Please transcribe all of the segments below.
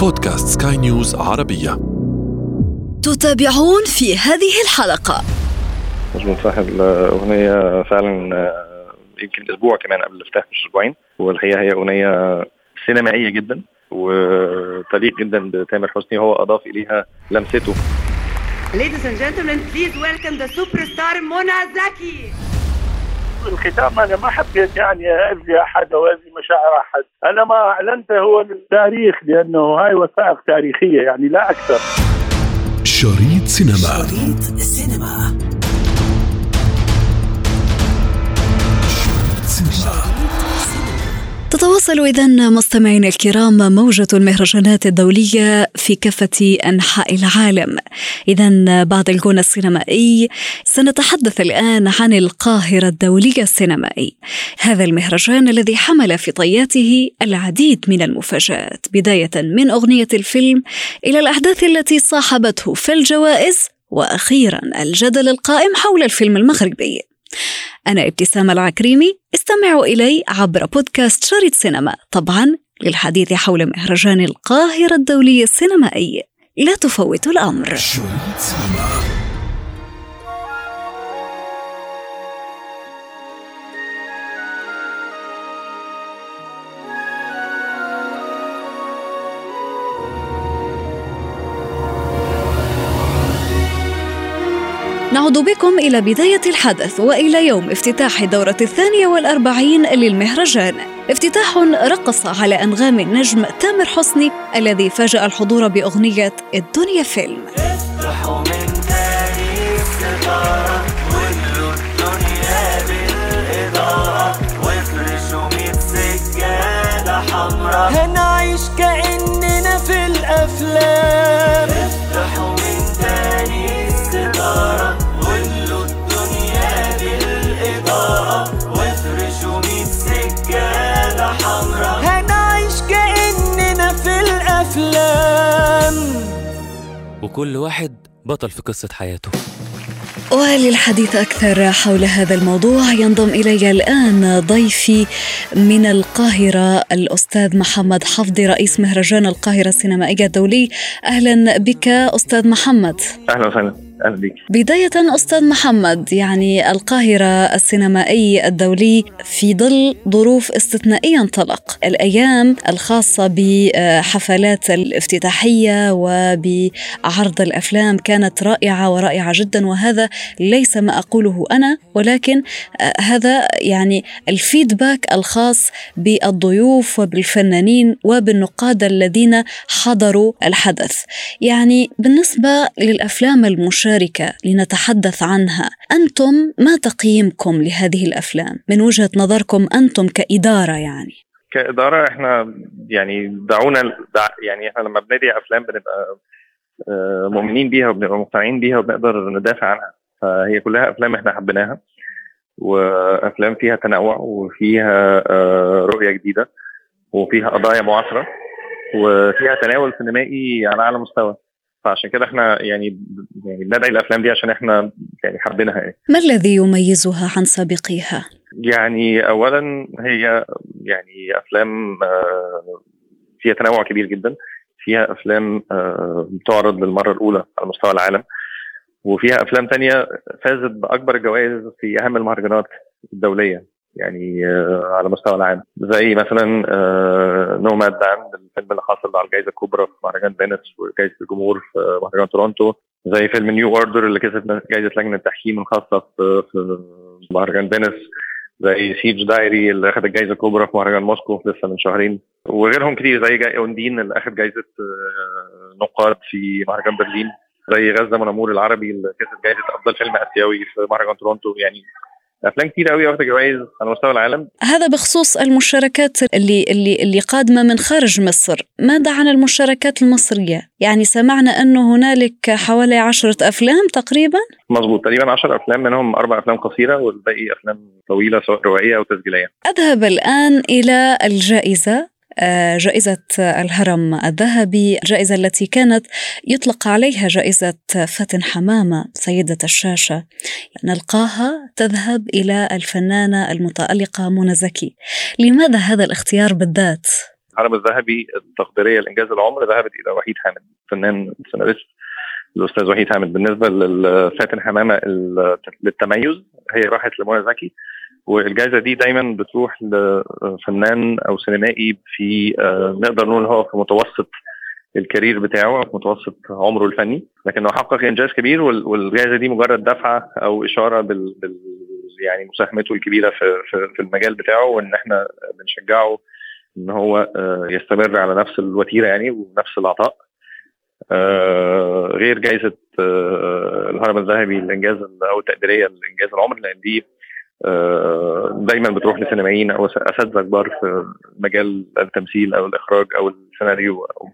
بودكاست سكاي نيوز عربية. تتابعون في هذه الحلقة. مظبوط صح الأغنية فعلا آه، يمكن أسبوع كمان قبل الافتتاح مش أسبوعين. والحقيقة هي أغنية سينمائية جدا وتليق جدا بتامر حسني وهو أضاف إليها لمسته. Ladies and gentlemen, please welcome the superstar Mona Zaki. الختام أنا ما حبيت يعني اذي أحد أو اذي مشاعر أحد، أنا ما أعلنته هو للتاريخ لأنه هاي وثائق تاريخية يعني لا أكثر. شريط سينما. شريط السينما تتواصل إذا مستمعينا الكرام موجة المهرجانات الدولية في كافة أنحاء العالم. إذا بعد الغنى السينمائي سنتحدث الآن عن القاهرة الدولية السينمائي. هذا المهرجان الذي حمل في طياته العديد من المفاجآت بداية من أغنية الفيلم إلى الأحداث التي صاحبته في الجوائز وأخيرا الجدل القائم حول الفيلم المغربي. أنا ابتسام العكريمي استمعوا إلي عبر بودكاست شريط سينما طبعا للحديث حول مهرجان القاهرة الدولي السينمائي. لا تفوتوا الأمر. شريط سينما. نعود بكم إلى بداية الحدث وإلى يوم افتتاح الدورة الثانية والأربعين للمهرجان. افتتاح رقص على أنغام النجم تامر حسني الذي فاجأ الحضور بأغنية الدنيا فيلم. حمراء هنعيش كأننا في الأفلام. وكل واحد بطل في قصة حياته. وللحديث أكثر حول هذا الموضوع. ينضم إلي الآن ضيفي من القاهرة الأستاذ محمد حفظي رئيس مهرجان القاهرة السينمائية الدولي. أهلا بك أستاذ محمد. أهلا وسهلا. أهلا بيك بداية أستاذ محمد يعني القاهرة السينمائي الدولي في ظل ظروف استثنائية انطلق. الأيام الخاصة بحفلات الافتتاحية وبعرض الأفلام كانت رائعة ورائعة جدا وهذا ليس ما أقوله أنا ولكن هذا يعني الفيدباك الخاص بالضيوف وبالفنانين وبالنقاد الذين حضروا الحدث. يعني بالنسبة للأفلام المشاركة لنتحدث عنها. أنتم ما تقييمكم لهذه الأفلام؟ من وجهة نظركم أنتم كإدارة يعني. كإدارة إحنا يعني دعونا دع يعني إحنا لما بندعي أفلام بنبقى آه، مؤمنين بيها وبنبقى مقتنعين بيها وبنقدر ندافع عنها. فهي كلها أفلام إحنا حبيناها وأفلام فيها تنوع وفيها آه، رؤية جديدة وفيها قضايا معاصرة وفيها تناول سينمائي على أعلى مستوى. فعشان كده إحنا يعني يعني بندعي الأفلام دي عشان إحنا يعني حابينها يعني. ما الذي يميزها عن سابقيها؟ يعني اولا هي يعني أفلام آه، فيها تنوع كبير جدا فيها أفلام آه، بتعرض للمرة الأولى على مستوى العالم وفيها أفلام تانية فازت بأكبر الجوائز في أهم المهرجانات الدولية يعني آه، على مستوى العالم. زي مثلا Nomadland الفيلم اللي حصل على الجائزة الكبرى في مهرجان فينيس وجائزة الجمهور في مهرجان تورونتو. زي فيلم New Order اللي كسب جائزة لجنة التحكيم الخاصة في في مهرجان فينيس. زي Siege Diary اللي اخذ الجائزه الكبرى في مهرجان موسكو لسه من شهرين. وغيرهم كتير زي زي Undine اللي اخذ جائزة آه، نقاد في مهرجان برلين. زي غزة mon amour العربي اللي كسب جائزة أفضل فيلم آسيوي في مهرجان تورونتو. يعني أفلام كتير قوي واخدة جوائز على مستوى العالم هذا بخصوص المشاركات اللي اللي اللي قادمة من خارج مصر، ماذا عن المشاركات المصرية؟ يعني سمعنا انه هنالك حوالي عشرة أفلام تقريبا؟ مظبوط تقريبا 10 أفلام منهم أربع أفلام قصيرة والباقي أفلام طويلة سواء روائيه أو تسجيلية أذهب الآن إلى الجائزة جائزة الهرم الذهبي الجائزة التي كانت يطلق عليها جائزة فاتن حمامة سيدة الشاشة. نلقاها تذهب إلى الفنانة المتألقة منى زكي. لماذا هذا الاختيار بالذات؟ الهرم الذهبي التقديرية لإنجاز العمر ذهبت إلى وحيد حامد فنان سيناريست. الأستاذ وحيد حامد بالنسبة لفاتن حمامة ال- للتميز هي راحت لمنى زكي. والجائزة دي دايما بتروح لفنان أو سينمائي في آه، نقدر نقول هو في متوسط الكارير بتاعه في متوسط عمره الفني. لكنه حقق إنجاز كبير وال- والجائزة دي مجرد دفعة أو إشارة بال, يعني مساهمته الكبيرة في في في المجال بتاعه وإن إحنا بنشجعه إن هو آه، يستمر على نفس الوتيرة يعني ونفس العطاء. آه، غير جائزة الهرم الذهبي للانجاز أو التقديريه لإنجاز العمر لأن دي دايما بتروح لسينمائيين أو أساتذة كبار في مجال التمثيل أو الإخراج أو السيناريو أو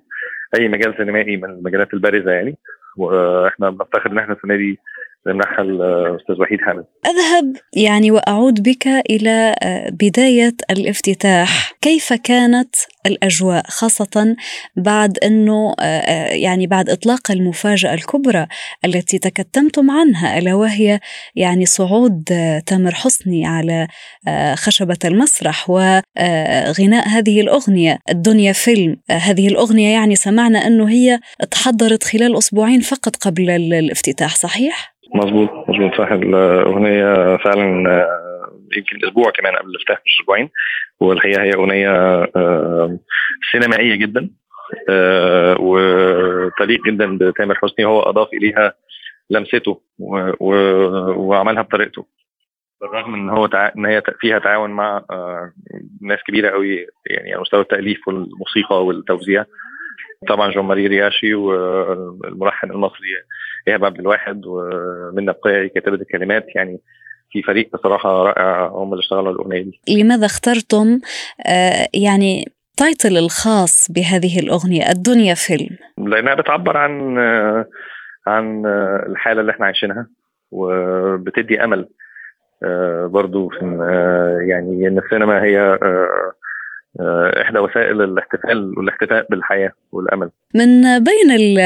أي مجال سينمائي من المجالات البارزة يعني. وإحنا بنفتخر إن إحنا السنة دي نمنحها الاستاذ وحيد حامد. أذهب يعني وأعود بك إلى آه، بداية الافتتاح. كيف كانت الأجواء خاصة بعد أنه آه، آه، يعني بعد إطلاق المفاجأة الكبرى التي تكتمتم عنها ألا وهي يعني صعود تامر حسني على خشبة المسرح وغناء هذه الأغنية الدنيا فيلم. هذه الأغنية يعني سمعنا أنه هي تحضرت خلال أسبوعين فقط قبل ال- الافتتاح صحيح؟ مظبوط مظبوط صح. الأغنية فعلا آه، يمكن أسبوع كمان قبل الافتتاح مش أسبوعين. والحقيقة هي أغنية آه، سينمائية جدا آه، وتليق جدا بتامر حسني. هو أضاف إليها لمسته وعملها بطريقته. بالرغم إن هو تع... إن هي فيها تعاون مع ناس كبيرة قوي يعني على مستوى التأليف والموسيقى والتوزيع. طبعا جون ماري رياشي والملحن المصري إيهاب عبد الواحد ومنى بقاعي كاتبة الكلمات. يعني في فريق بصراحة رائع هم اللي اشتغلوا الأغنية دي. لماذا اخترتم آه، يعني تايتل الخاص بهذه الأغنية الدنيا فيلم؟ لأنها بتعبر عن عن الحالة اللي إحنا عايشينها وبتدي أمل آه، برضو آه، يعني ان السينما هي آه، آه، إحدى وسائل الاحتفال والاحتفاء بالحياة والأمل. من بين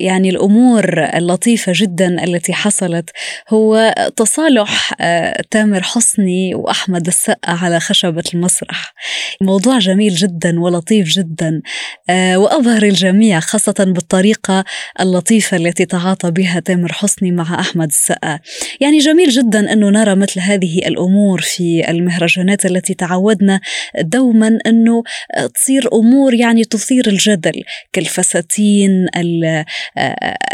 يعني الأمور اللطيفة جدا التي حصلت هو تصالح آه، تامر حسني وأحمد السقا على خشبة المسرح. موضوع جميل جدا ولطيف جدا آه، وابهر الجميع خاصة بالطريقة اللطيفة التي تعاطى بها تامر حسني مع أحمد السقا. يعني جميل جدا أنه نرى مثل هذه الأمور في المهرجانات التي تعودنا دوما أنه تصير أمور يعني تثير الجدل كالفساتين ال-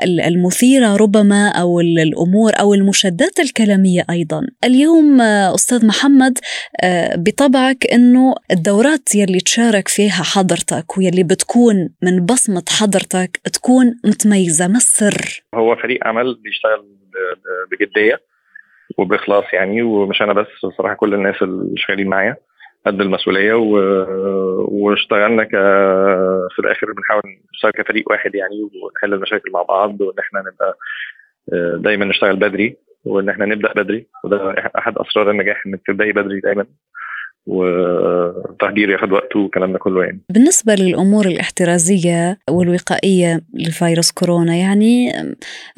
ال- المثيرة ربما أو ال- الأمور أو المشادات الكلامية أيضا. اليوم آه، أستاذ محمد آه، بطبعك أنه الدورات يلي تشارك فيها حضرتك ويلي بتكون من بصمة حضرتك تكون متميزة، ما السر؟ هو فريق عمل بيشتغل ب- ب- بجدية وبإخلاص يعني ومش أنا بس بصراحة كل الناس اللي شغالين معايا قد المسؤولية و... واشتغلنا ك في الآخر بنحاول نشتغل كفريق واحد يعني ونحل المشاكل مع بعض وإن إحنا نبقى آه، دايما نشتغل بدري وإن إحنا نبدأ بدري وده أحد أسرار النجاح إنك تبدأي بدري دايما. والتحضير ياخد وقته والكلام ده كله يعني. بالنسبة للأمور الاحترازية والوقائية لفيروس كورونا يعني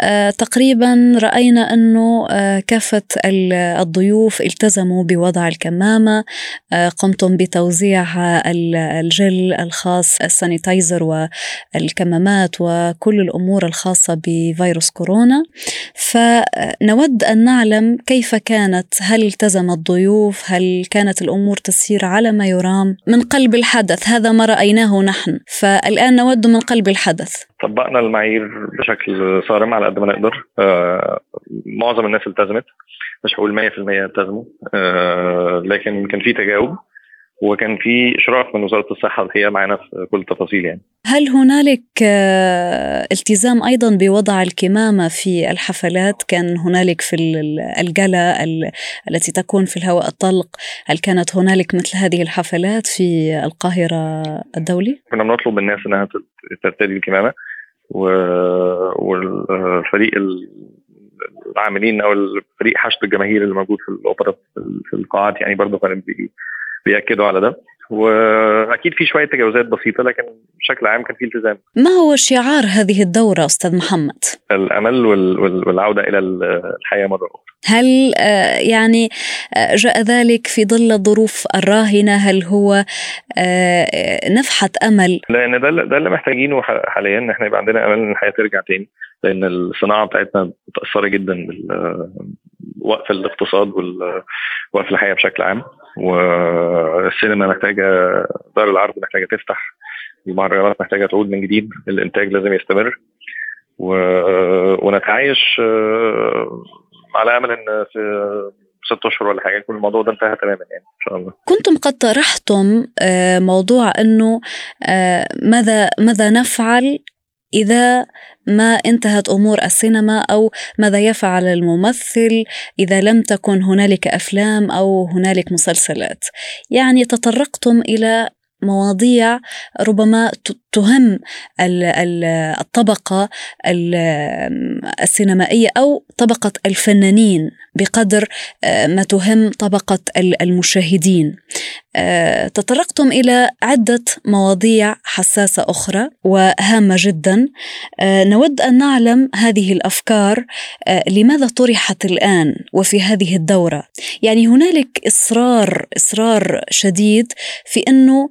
آه تقريبا رأينا أنه آه كافة ال- الضيوف التزموا بوضع الكمامة آه قمتم بتوزيع ال- الجل الخاص ال sanitizer والكمامات وكل الأمور الخاصة بفيروس كورونا. فنود أن نعلم كيف كانت هل التزم الضيوف هل كانت الأمور تسير على ما يرام من قلب الحدث هذا ما رأيناه نحن. فالآن نود من قلب الحدث. طبقنا المعايير بشكل صارم على قد ما نقدر. آه معظم الناس التزمت مش هقول 100% التزموا. آه لكن كان في تجاوب. وكان في إشراف من وزارة الصحة الحقيقة معانا في كل التفاصيل يعني هل هنالك آه، التزام أيضا بوضع الكمامة في الحفلات كان هنالك في ال- الجلا ال- التي تكون في الهواء الطلق هل كانت هنالك مثل هذه الحفلات في القاهرة الدولي؟ كنا بنطلب من الناس إنها ترتدي الكمامة والفريق ال- العاملين أو الفريق حشد الجماهير اللي موجود في الاوبرا في ال- في القاعات يعني برضه كانوا بيأكدوا على ده. وأكيد في شوية تجاوزات بسيطة لكن بشكل عام كان في التزام. ما هو شعار هذه الدورة أستاذ محمد؟ الأمل وال- وال- والعودة إلى الحياة مرة أخرى. هل آه، يعني آه، جاء ذلك في ظل الظروف الراهنة؟ هل هو آه، نفحة أمل؟ لأن ده ده اللي محتاجينه حاليا. ان إحنا يبقى عندنا أمل إن الحياة ترجع تاني لأن الصناعة بتاعتنا متأثرة جدا بوقف الاقتصاد ووقف الحياة بشكل عام. والسينما محتاجة دار العرض محتاجة تفتح المهرجانات محتاجة تعود من جديد الإنتاج لازم يستمر. و... ونتعايش آه، على أمل إن في ست أشهر ولا حاجة يكون الموضوع ده انتهى تماما يعني إن شاء الله. كنتم قد طرحتم آه، موضوع أنه آه، ماذا ماذا نفعل إذا ما انتهت أمور السينما أو ماذا يفعل الممثل إذا لم تكن هنالك أفلام أو هنالك مسلسلات. يعني تطرقتم إلى مواضيع ربما تهم ال- ال- الطبقة ال- السينمائية أو طبقة الفنانين. بقدر آه، ما تهم طبقة ال- المشاهدين. آه، تطرقتم إلى عدة مواضيع حساسة أخرى وهامة جدا. آه، نود أن نعلم هذه الأفكار لماذا طرحت الآن وفي هذه الدورة. يعني هنالك إصرار إصرار شديد في أنه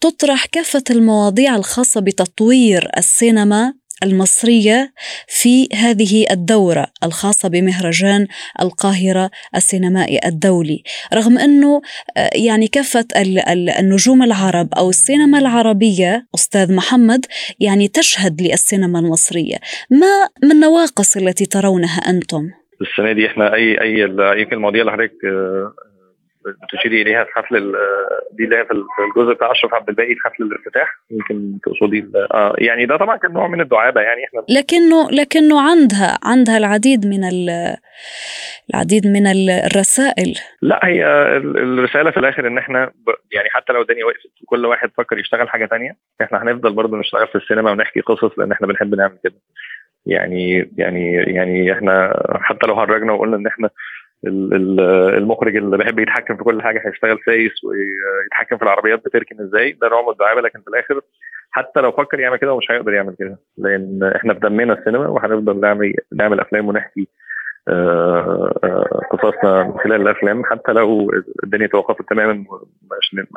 تطرح كافة المواضيع الخاصة بتطوير السينما المصرية في هذه الدورة الخاصة بمهرجان القاهرة السينمائي الدولي رغم أنه آه، يعني كافة ال- ال- النجوم العرب أو السينما العربية أستاذ محمد يعني تشهد للسينما المصرية ما ما النواقص التي ترونها أنتم؟ السنة دي إحنا أي أي يمكن المواضيع اللي حضرتك آه، بتشيري إليها في حفل ال- دي اللي هي في ال- في الجزء بتاع أشرف عبد الباقي في حفل الافتتاح. يمكن تقصدي آه يعني ده طبعا كان نوع من الدعابة يعني إحنا لكنه لكنه عندها عندها العديد من ال- العديد من ال- الرسائل. لا هي ال- الرسالة في الآخر إن إحنا يعني حتى لو الدنيا وقفت وكل واحد فكر يشتغل حاجة تانية إحنا هنفضل برضه نشتغل في السينما ونحكي قصص لأن إحنا بنحب نعمل كده. يعني يعني يعني إحنا حتى لو هرجنا وقلنا إن إحنا المخرج اللي بيحب يتحكم في كل حاجة هيشتغل سايس ويتحكم في العربيات بتركن إزاي ده نوع من الدعابه لكن في الآخر حتى لو فكر يعمل كده مش هيقدر يعمل كده لأن إحنا في دمنا السينما وهنفضل نعمل نعمل أفلام ونحكي آه، آه، قصصنا من خلال الأفلام حتى لو الدنيا توقفت تماما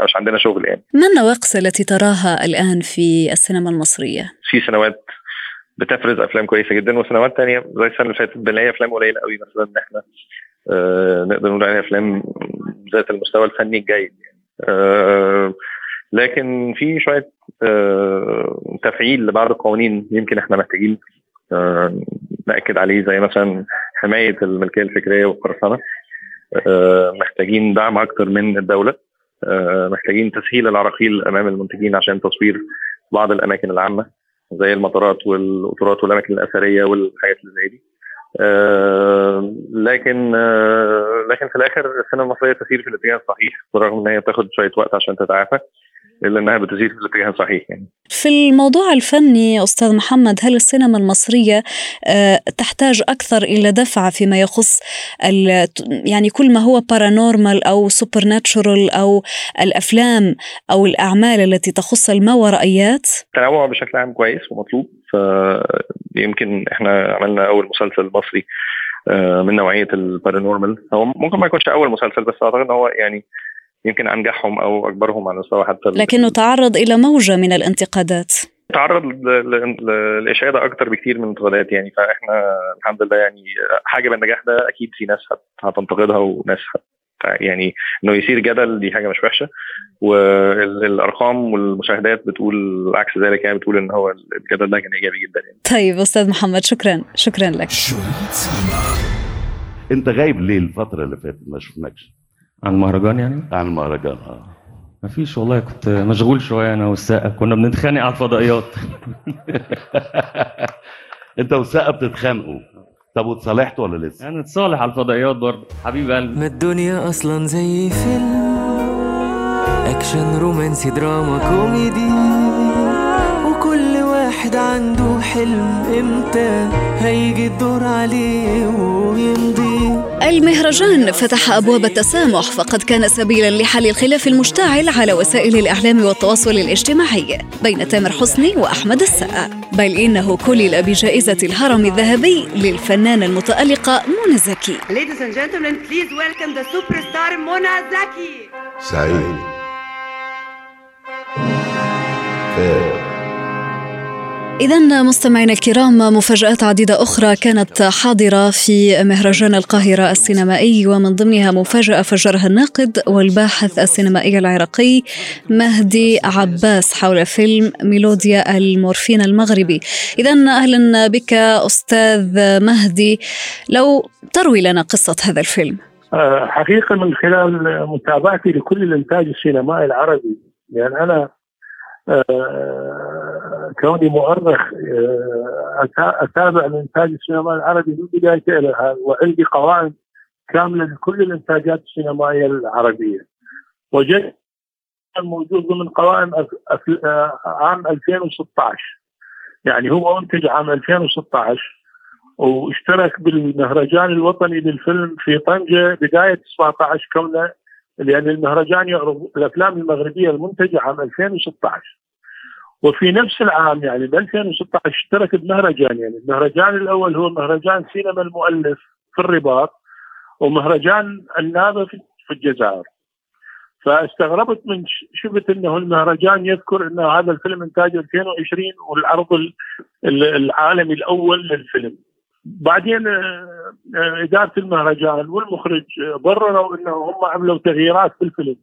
مش عندنا شغل يعني ما النواقص التي تراها الآن في السينما المصرية؟ في سنوات بتفرز أفلام كويسة جدا وسنوات تانية زي السنة اللي فاتت بنلاقي أفلام قليلة قوي مثلا إن إحنا نقدر نقول عليها أفلام ذات المستوى الفني الجيد. يعني آه لكن في شوية آه تفعيل لبعض القوانين يمكن إحنا محتاجين آه نأكد عليه زي مثلا حماية الملكية الفكرية والقرصنه آه محتاجين دعم أكتر من الدولة. آه محتاجين تسهيل العراقيل أمام المنتجين عشان تصوير بعض الأماكن العامة زي المطارات والقطارات والأماكن الأثرية والحاجات اللي زي دي. آه لكن آه لكن في الآخر السينما المصرية تسير في الاتجاه الصحيح بالرغم إن هي بتاخد شوية وقت عشان تتعافى إلا إنها بتسير في الاتجاه الصحيح يعني. في الموضوع الفني أستاذ محمد هل السينما المصرية آه، تحتاج أكثر إلى دفع فيما يخص ال- يعني كل ما هو paranormal أو supernatural أو الأفلام أو الأعمال التي تخص الماورائيات التنوع بشكل عام كويس ومطلوب. فيمكن إحنا عملنا أول مسلسل مصري آه، من نوعية ال paranormal. هو ممكن ما يكونش أول مسلسل بس أعتقد إن هو يعني يمكن أنجحهم أو أكبرهم على مستوى حتى لكنه تعرض إلى موجة من الانتقادات. تعرض ل- ل- للاشاده أكتر بكتير من الانتقادات يعني. فإحنا الحمد لله يعني حاجة بالنجاح ده أكيد في ناس هت- هتنتقدها وناس هت يعني إنه يصير جدل دي حاجة مش وحشة. والأرقام والمشاهدات بتقول عكس ذلك يعني بتقول إن هو الجدل ده كان إيجابي جدا يعني. طيب أستاذ محمد شكرا شكرا لك. أنت غايب ليه الفترة اللي فاتت ما شفناكش؟ عن المهرجان يعني؟ عن المهرجان آه. مفيش والله كنت مشغول شوية أنا والسقا كنا بنتخانق على الفضائيات. أنت والسقا بتتخانقوا. طب واتصالحتوا ولا لسه؟ يعني نتصالح على الفضائيات برضه. حبيب قلبي. ما الدنيا أصلا زي فيلم. أكشن رومانسي دراما كوميدي. واحد عنده وحلم إمتى؟ هيجي الدور عليه ويمضي. المهرجان فتح أبواب التسامح فقد كان سبيلا لحل الخلاف المشتعل على وسائل الإعلام والتواصل الاجتماعي بين تامر حسني وأحمد السقا. بل إنه كلل بجائزة الهرم الذهبي للفنانة المتألقة منى زكي. Ladies and gentlemen, please welcome the superstar Mona Zaki. سعيد. إذا مستمعينا الكرام مفاجآت عديدة أخرى كانت حاضرة في مهرجان القاهرة السينمائي ومن ضمنها مفاجأة فجرها الناقد والباحث السينمائي العراقي مهدي عباس حول فيلم ميلوديا المورفين المغربي. إذا أهلا بك أستاذ مهدي لو تروي لنا قصة هذا الفيلم. آه، حقيقة من خلال متابعتي لكل الإنتاج السينمائي العربي. لأن أنا آه، كوني مؤرخ آه، أتابع الإنتاج السينمائي العربي من بدايته إلى الآن وعندي قوائم كاملة لكل الإنتاجات السينمائية العربية. وجدت موجود ضمن قوائم آه، عام 2016 يعني هو أنتج عام 2016 واشترك بالمهرجان الوطني للفيلم في طنجة بداية 17 كونه لأن المهرجان يعرض الأفلام المغربية المنتجة عام 2016 وفي نفس العام يعني ب 2016 اشترك بمهرجان يعني المهرجان الأول هو مهرجان سينما المؤلف في الرباط ومهرجان النابة في الجزائر. فاستغربت من شفت إنه المهرجان يذكر إنه هذا الفيلم إنتاج 2020 والعرض ال- ال- العالمي الأول للفيلم. بعدين آه، آه، إدارة المهرجان والمخرج آه، برروا إنه هم عملوا تغييرات في الفيلم.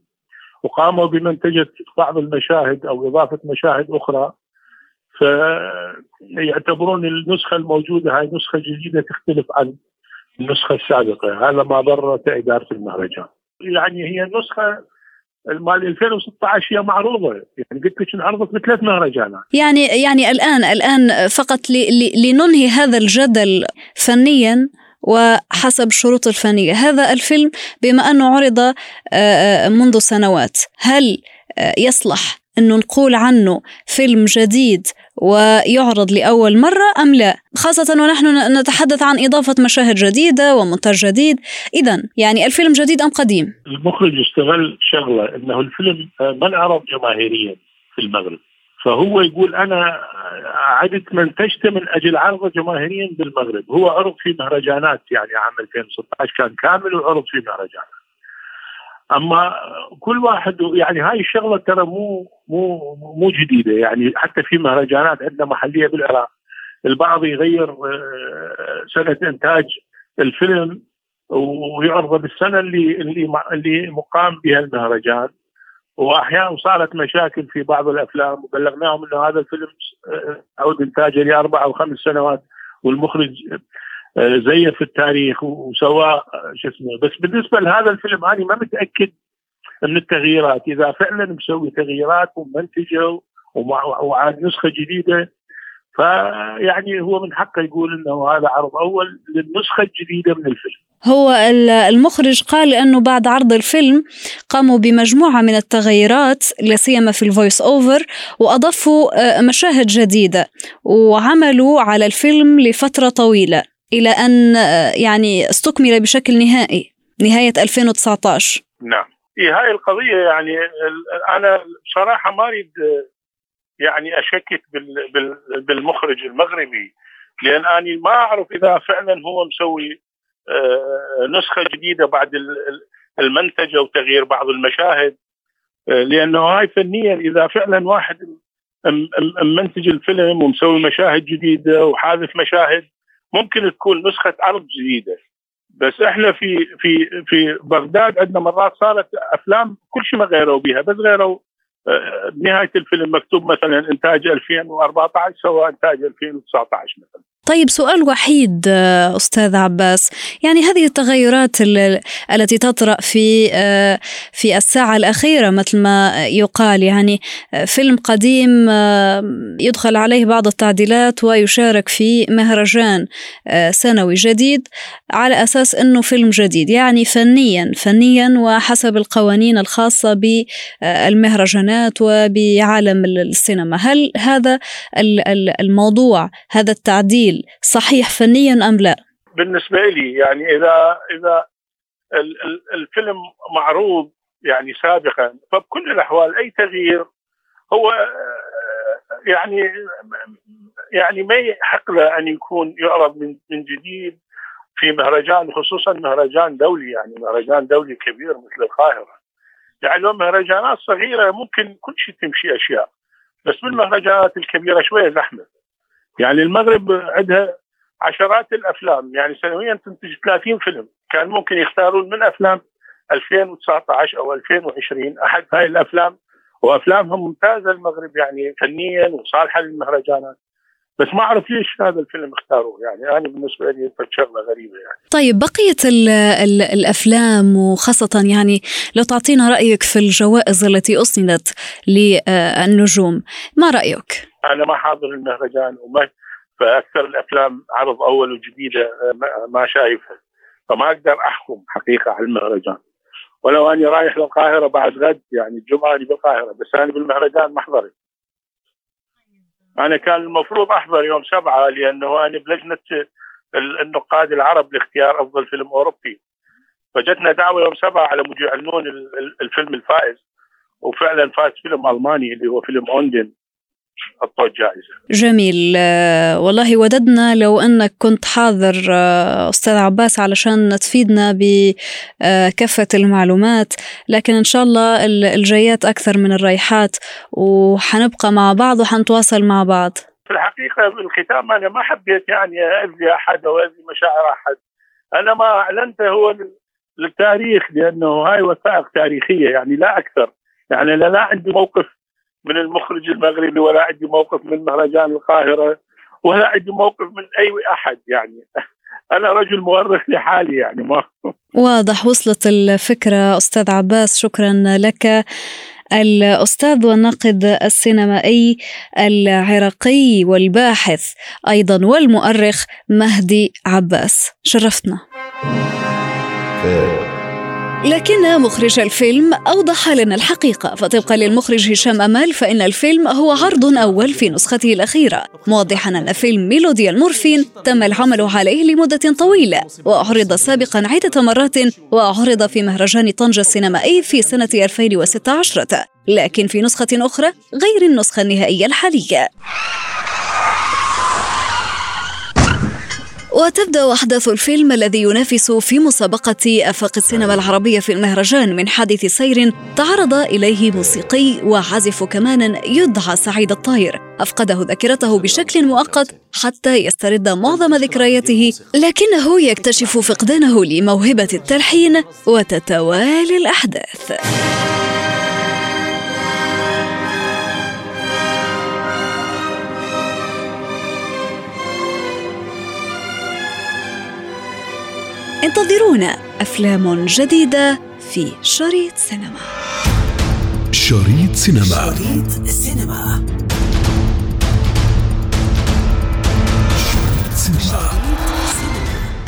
وقاموا بمنتجة بعض المشاهد أو إضافة مشاهد أخرى. فيعتبرون النسخة الموجودة هاي نسخة جديدة تختلف عن النسخة السابقة. هذا ما بررته إدارة المهرجان. يعني هي النسخة مال 2016 هي معروضة. يعني قلت لك انعرضت بثلاث مهرجانات. يعني يعني الآن الآن فقط لننهي هذا الجدل فنيا وحسب الشروط الفنية. هذا الفيلم بما أنه عرض آه، آه، منذ سنوات. هل آه، يصلح أنه نقول عنه فيلم جديد ويعرض لأول مرة أم لا؟ خاصة ونحن نتحدث عن إضافة مشاهد جديدة ومونتاج جديد. إذا يعني الفيلم جديد أم قديم؟ المخرج استغل شغلة إنه الفيلم ما انعرض جماهيريا في المغرب. فهو يقول أنا عدت منتجته من أجل عرضة جماهيريا بالمغرب. هو عرض في مهرجانات يعني عام 2016 كان كامل وعرض في مهرجانات أما كل واحد يعني هاي الشغلة ترى مو مو مو جديدة. يعني حتى في مهرجانات عندنا محلية بالعراق. البعض يغير آه، سنة إنتاج الفيلم ويعرض بالسنة اللي اللي اللي مقام بها المهرجان. وأحيانا صارت مشاكل في بعض الأفلام وبلغناهم إنه هذا الفيلم آه، عود انتاجه لأربع أو خمس سنوات والمخرج آه، زيف التاريخ وسواه آه، شو اسمه. بس بالنسبة لهذا الفيلم أنا ما متأكد من التغييرات. إذا فعلا مسوي تغييرات ومنتجه وعاد نسخة جديدة فيعني هو من حقه يقول إنه هذا عرض أول للنسخة الجديدة من الفيلم. هو ال- المخرج قال إنه بعد عرض الفيلم قاموا بمجموعة من التغيرات لا سيما في ال voice over وأضافوا آه، مشاهد جديدة وعملوا على الفيلم لفترة طويلة إلى أن آه، يعني استكمل بشكل نهائي نهاية 2019 نعم. هاي القضية يعني أنا بصراحة ما أريد آه، يعني أشكك بال- بال- بالمخرج المغربي لأن أنا ما أعرف إذا فعلا هو مسوي آه، نسخة جديدة بعد ال- ال- المنتج أو تغيير بعض المشاهد. آه، لأنه هاي فنيا إذا فعلا واحد منتج الفيلم ومسوي مشاهد جديدة وحاذف مشاهد ممكن تكون نسخة عرض جديدة. بس إحنا في في في بغداد عندنا مرات صارت أفلام كل شيء ما غيروا بها بس غيروا آه، بنهايه الفيلم مكتوب مثلا إنتاج 2014 سوى إنتاج 2019 مثلا. طيب سؤال وحيد آه، أستاذ عباس. يعني هذه التغيرات التي تطرأ في آه، في الساعة الأخيرة مثل ما يقال يعني آه، فيلم قديم يدخل عليه بعض التعديلات ويشارك في مهرجان سنوي جديد على أساس أنه فيلم جديد. يعني فنيا فنيا وحسب القوانين الخاصة بالمهرجانات وبعالم السينما. هل هذا الموضوع هذا التعديل صحيح فنيا أم لا؟ بالنسبة لي يعني إذا إذا الفيلم معروض يعني سابقا فبكل الأحوال أي تغيير هو يعني يعني ما يحق له أن يكون يعرض من من جديد في مهرجان خصوصا مهرجان دولي يعني مهرجان دولي كبير مثل القاهرة يعني لو مهرجانات صغيرة ممكن كل شيء تمشي أشياء بس بالمهرجانات الكبيرة شوية زحمة يعني المغرب عندها عشرات الأفلام يعني سنويا تنتج 30 فيلم. كان ممكن يختارون من أفلام 2019 أو 2020 أحد هاي الأفلام وأفلامهم ممتازة المغرب يعني فنيا وصالحة للمهرجانات. بس ما أعرف ليش هذا الفيلم اختاروه يعني أنا بالنسبة لي شغلة غريبة يعني. طيب بقية ال ال الأفلام وخاصة يعني لو تعطينا رأيك في الجوائز التي أسندت للنجوم ما رأيك؟ أنا ما حاضر المهرجان وما فأكثر الأفلام عرض أول وجديدة ما شايفها. فما أقدر أحكم حقيقة على المهرجان. ولو أني رايح للقاهرة بعد غد يعني الجمعة بالقاهرة بس أنا بالمهرجان ما حضرت. أنا كان المفروض أحضر يوم سبعة لأنه أنا بلجنة النقاد العرب لاختيار أفضل فيلم أوروبي. فجتنا دعوة يوم سبعة على مود يعلنون الفيلم الفائز. وفعلا فاز فيلم ألماني اللي هو فيلم أوندن. حطوا الجائزة جميل. آه، والله وددنا لو أنك كنت حاضر آه، أستاذ عباس علشان تفيدنا بكافة المعلومات لكن إن شاء الله الجايات أكثر من الرايحات وحنبقى مع بعض وحنتواصل مع بعض. في الحقيقة بالختام أنا ما حبيت يعني أذي أحد أو أذي مشاعر أحد. أنا ما أعلنته هو للتاريخ لأنه هاي وثائق تاريخية يعني لا أكثر. يعني أنا لا عندي موقف من المخرج المغربي ولا عندي موقف من مهرجان القاهرة ولا عندي موقف من أي أحد يعني. أنا رجل مؤرخ لحالي يعني ما واضح وصلت الفكرة أستاذ عباس شكرا لك. الأستاذ والناقد السينمائي العراقي والباحث أيضا والمؤرخ مهدي عباس. شرفتنا لكن مخرج الفيلم أوضح لنا الحقيقة. فطبقا للمخرج هشام أمال فإن الفيلم هو عرض أول في نسخته الأخيرة. موضحا أن فيلم ميلودي المورفين تم العمل عليه لمدة طويلة وعرض سابقا عدة مرات وعرض في مهرجان طنجة السينمائي في سنة 2016 لكن في نسخة أخرى غير النسخة النهائية الحالية. وتبدأ أحداث الفيلم الذي ينافس في مسابقة آفاق السينما العربية في المهرجان من حادث سير تعرض إليه موسيقي وعازف كمان يدعى سعيد الطاير أفقده ذاكرته بشكل مؤقت حتى يسترد معظم ذكرياته لكنه يكتشف فقدانه لموهبة التلحين وتتوالي الأحداث. انتظرونا أفلام جديدة في شريط سينما. شريط سينما. شريط سينما. شريط سينما.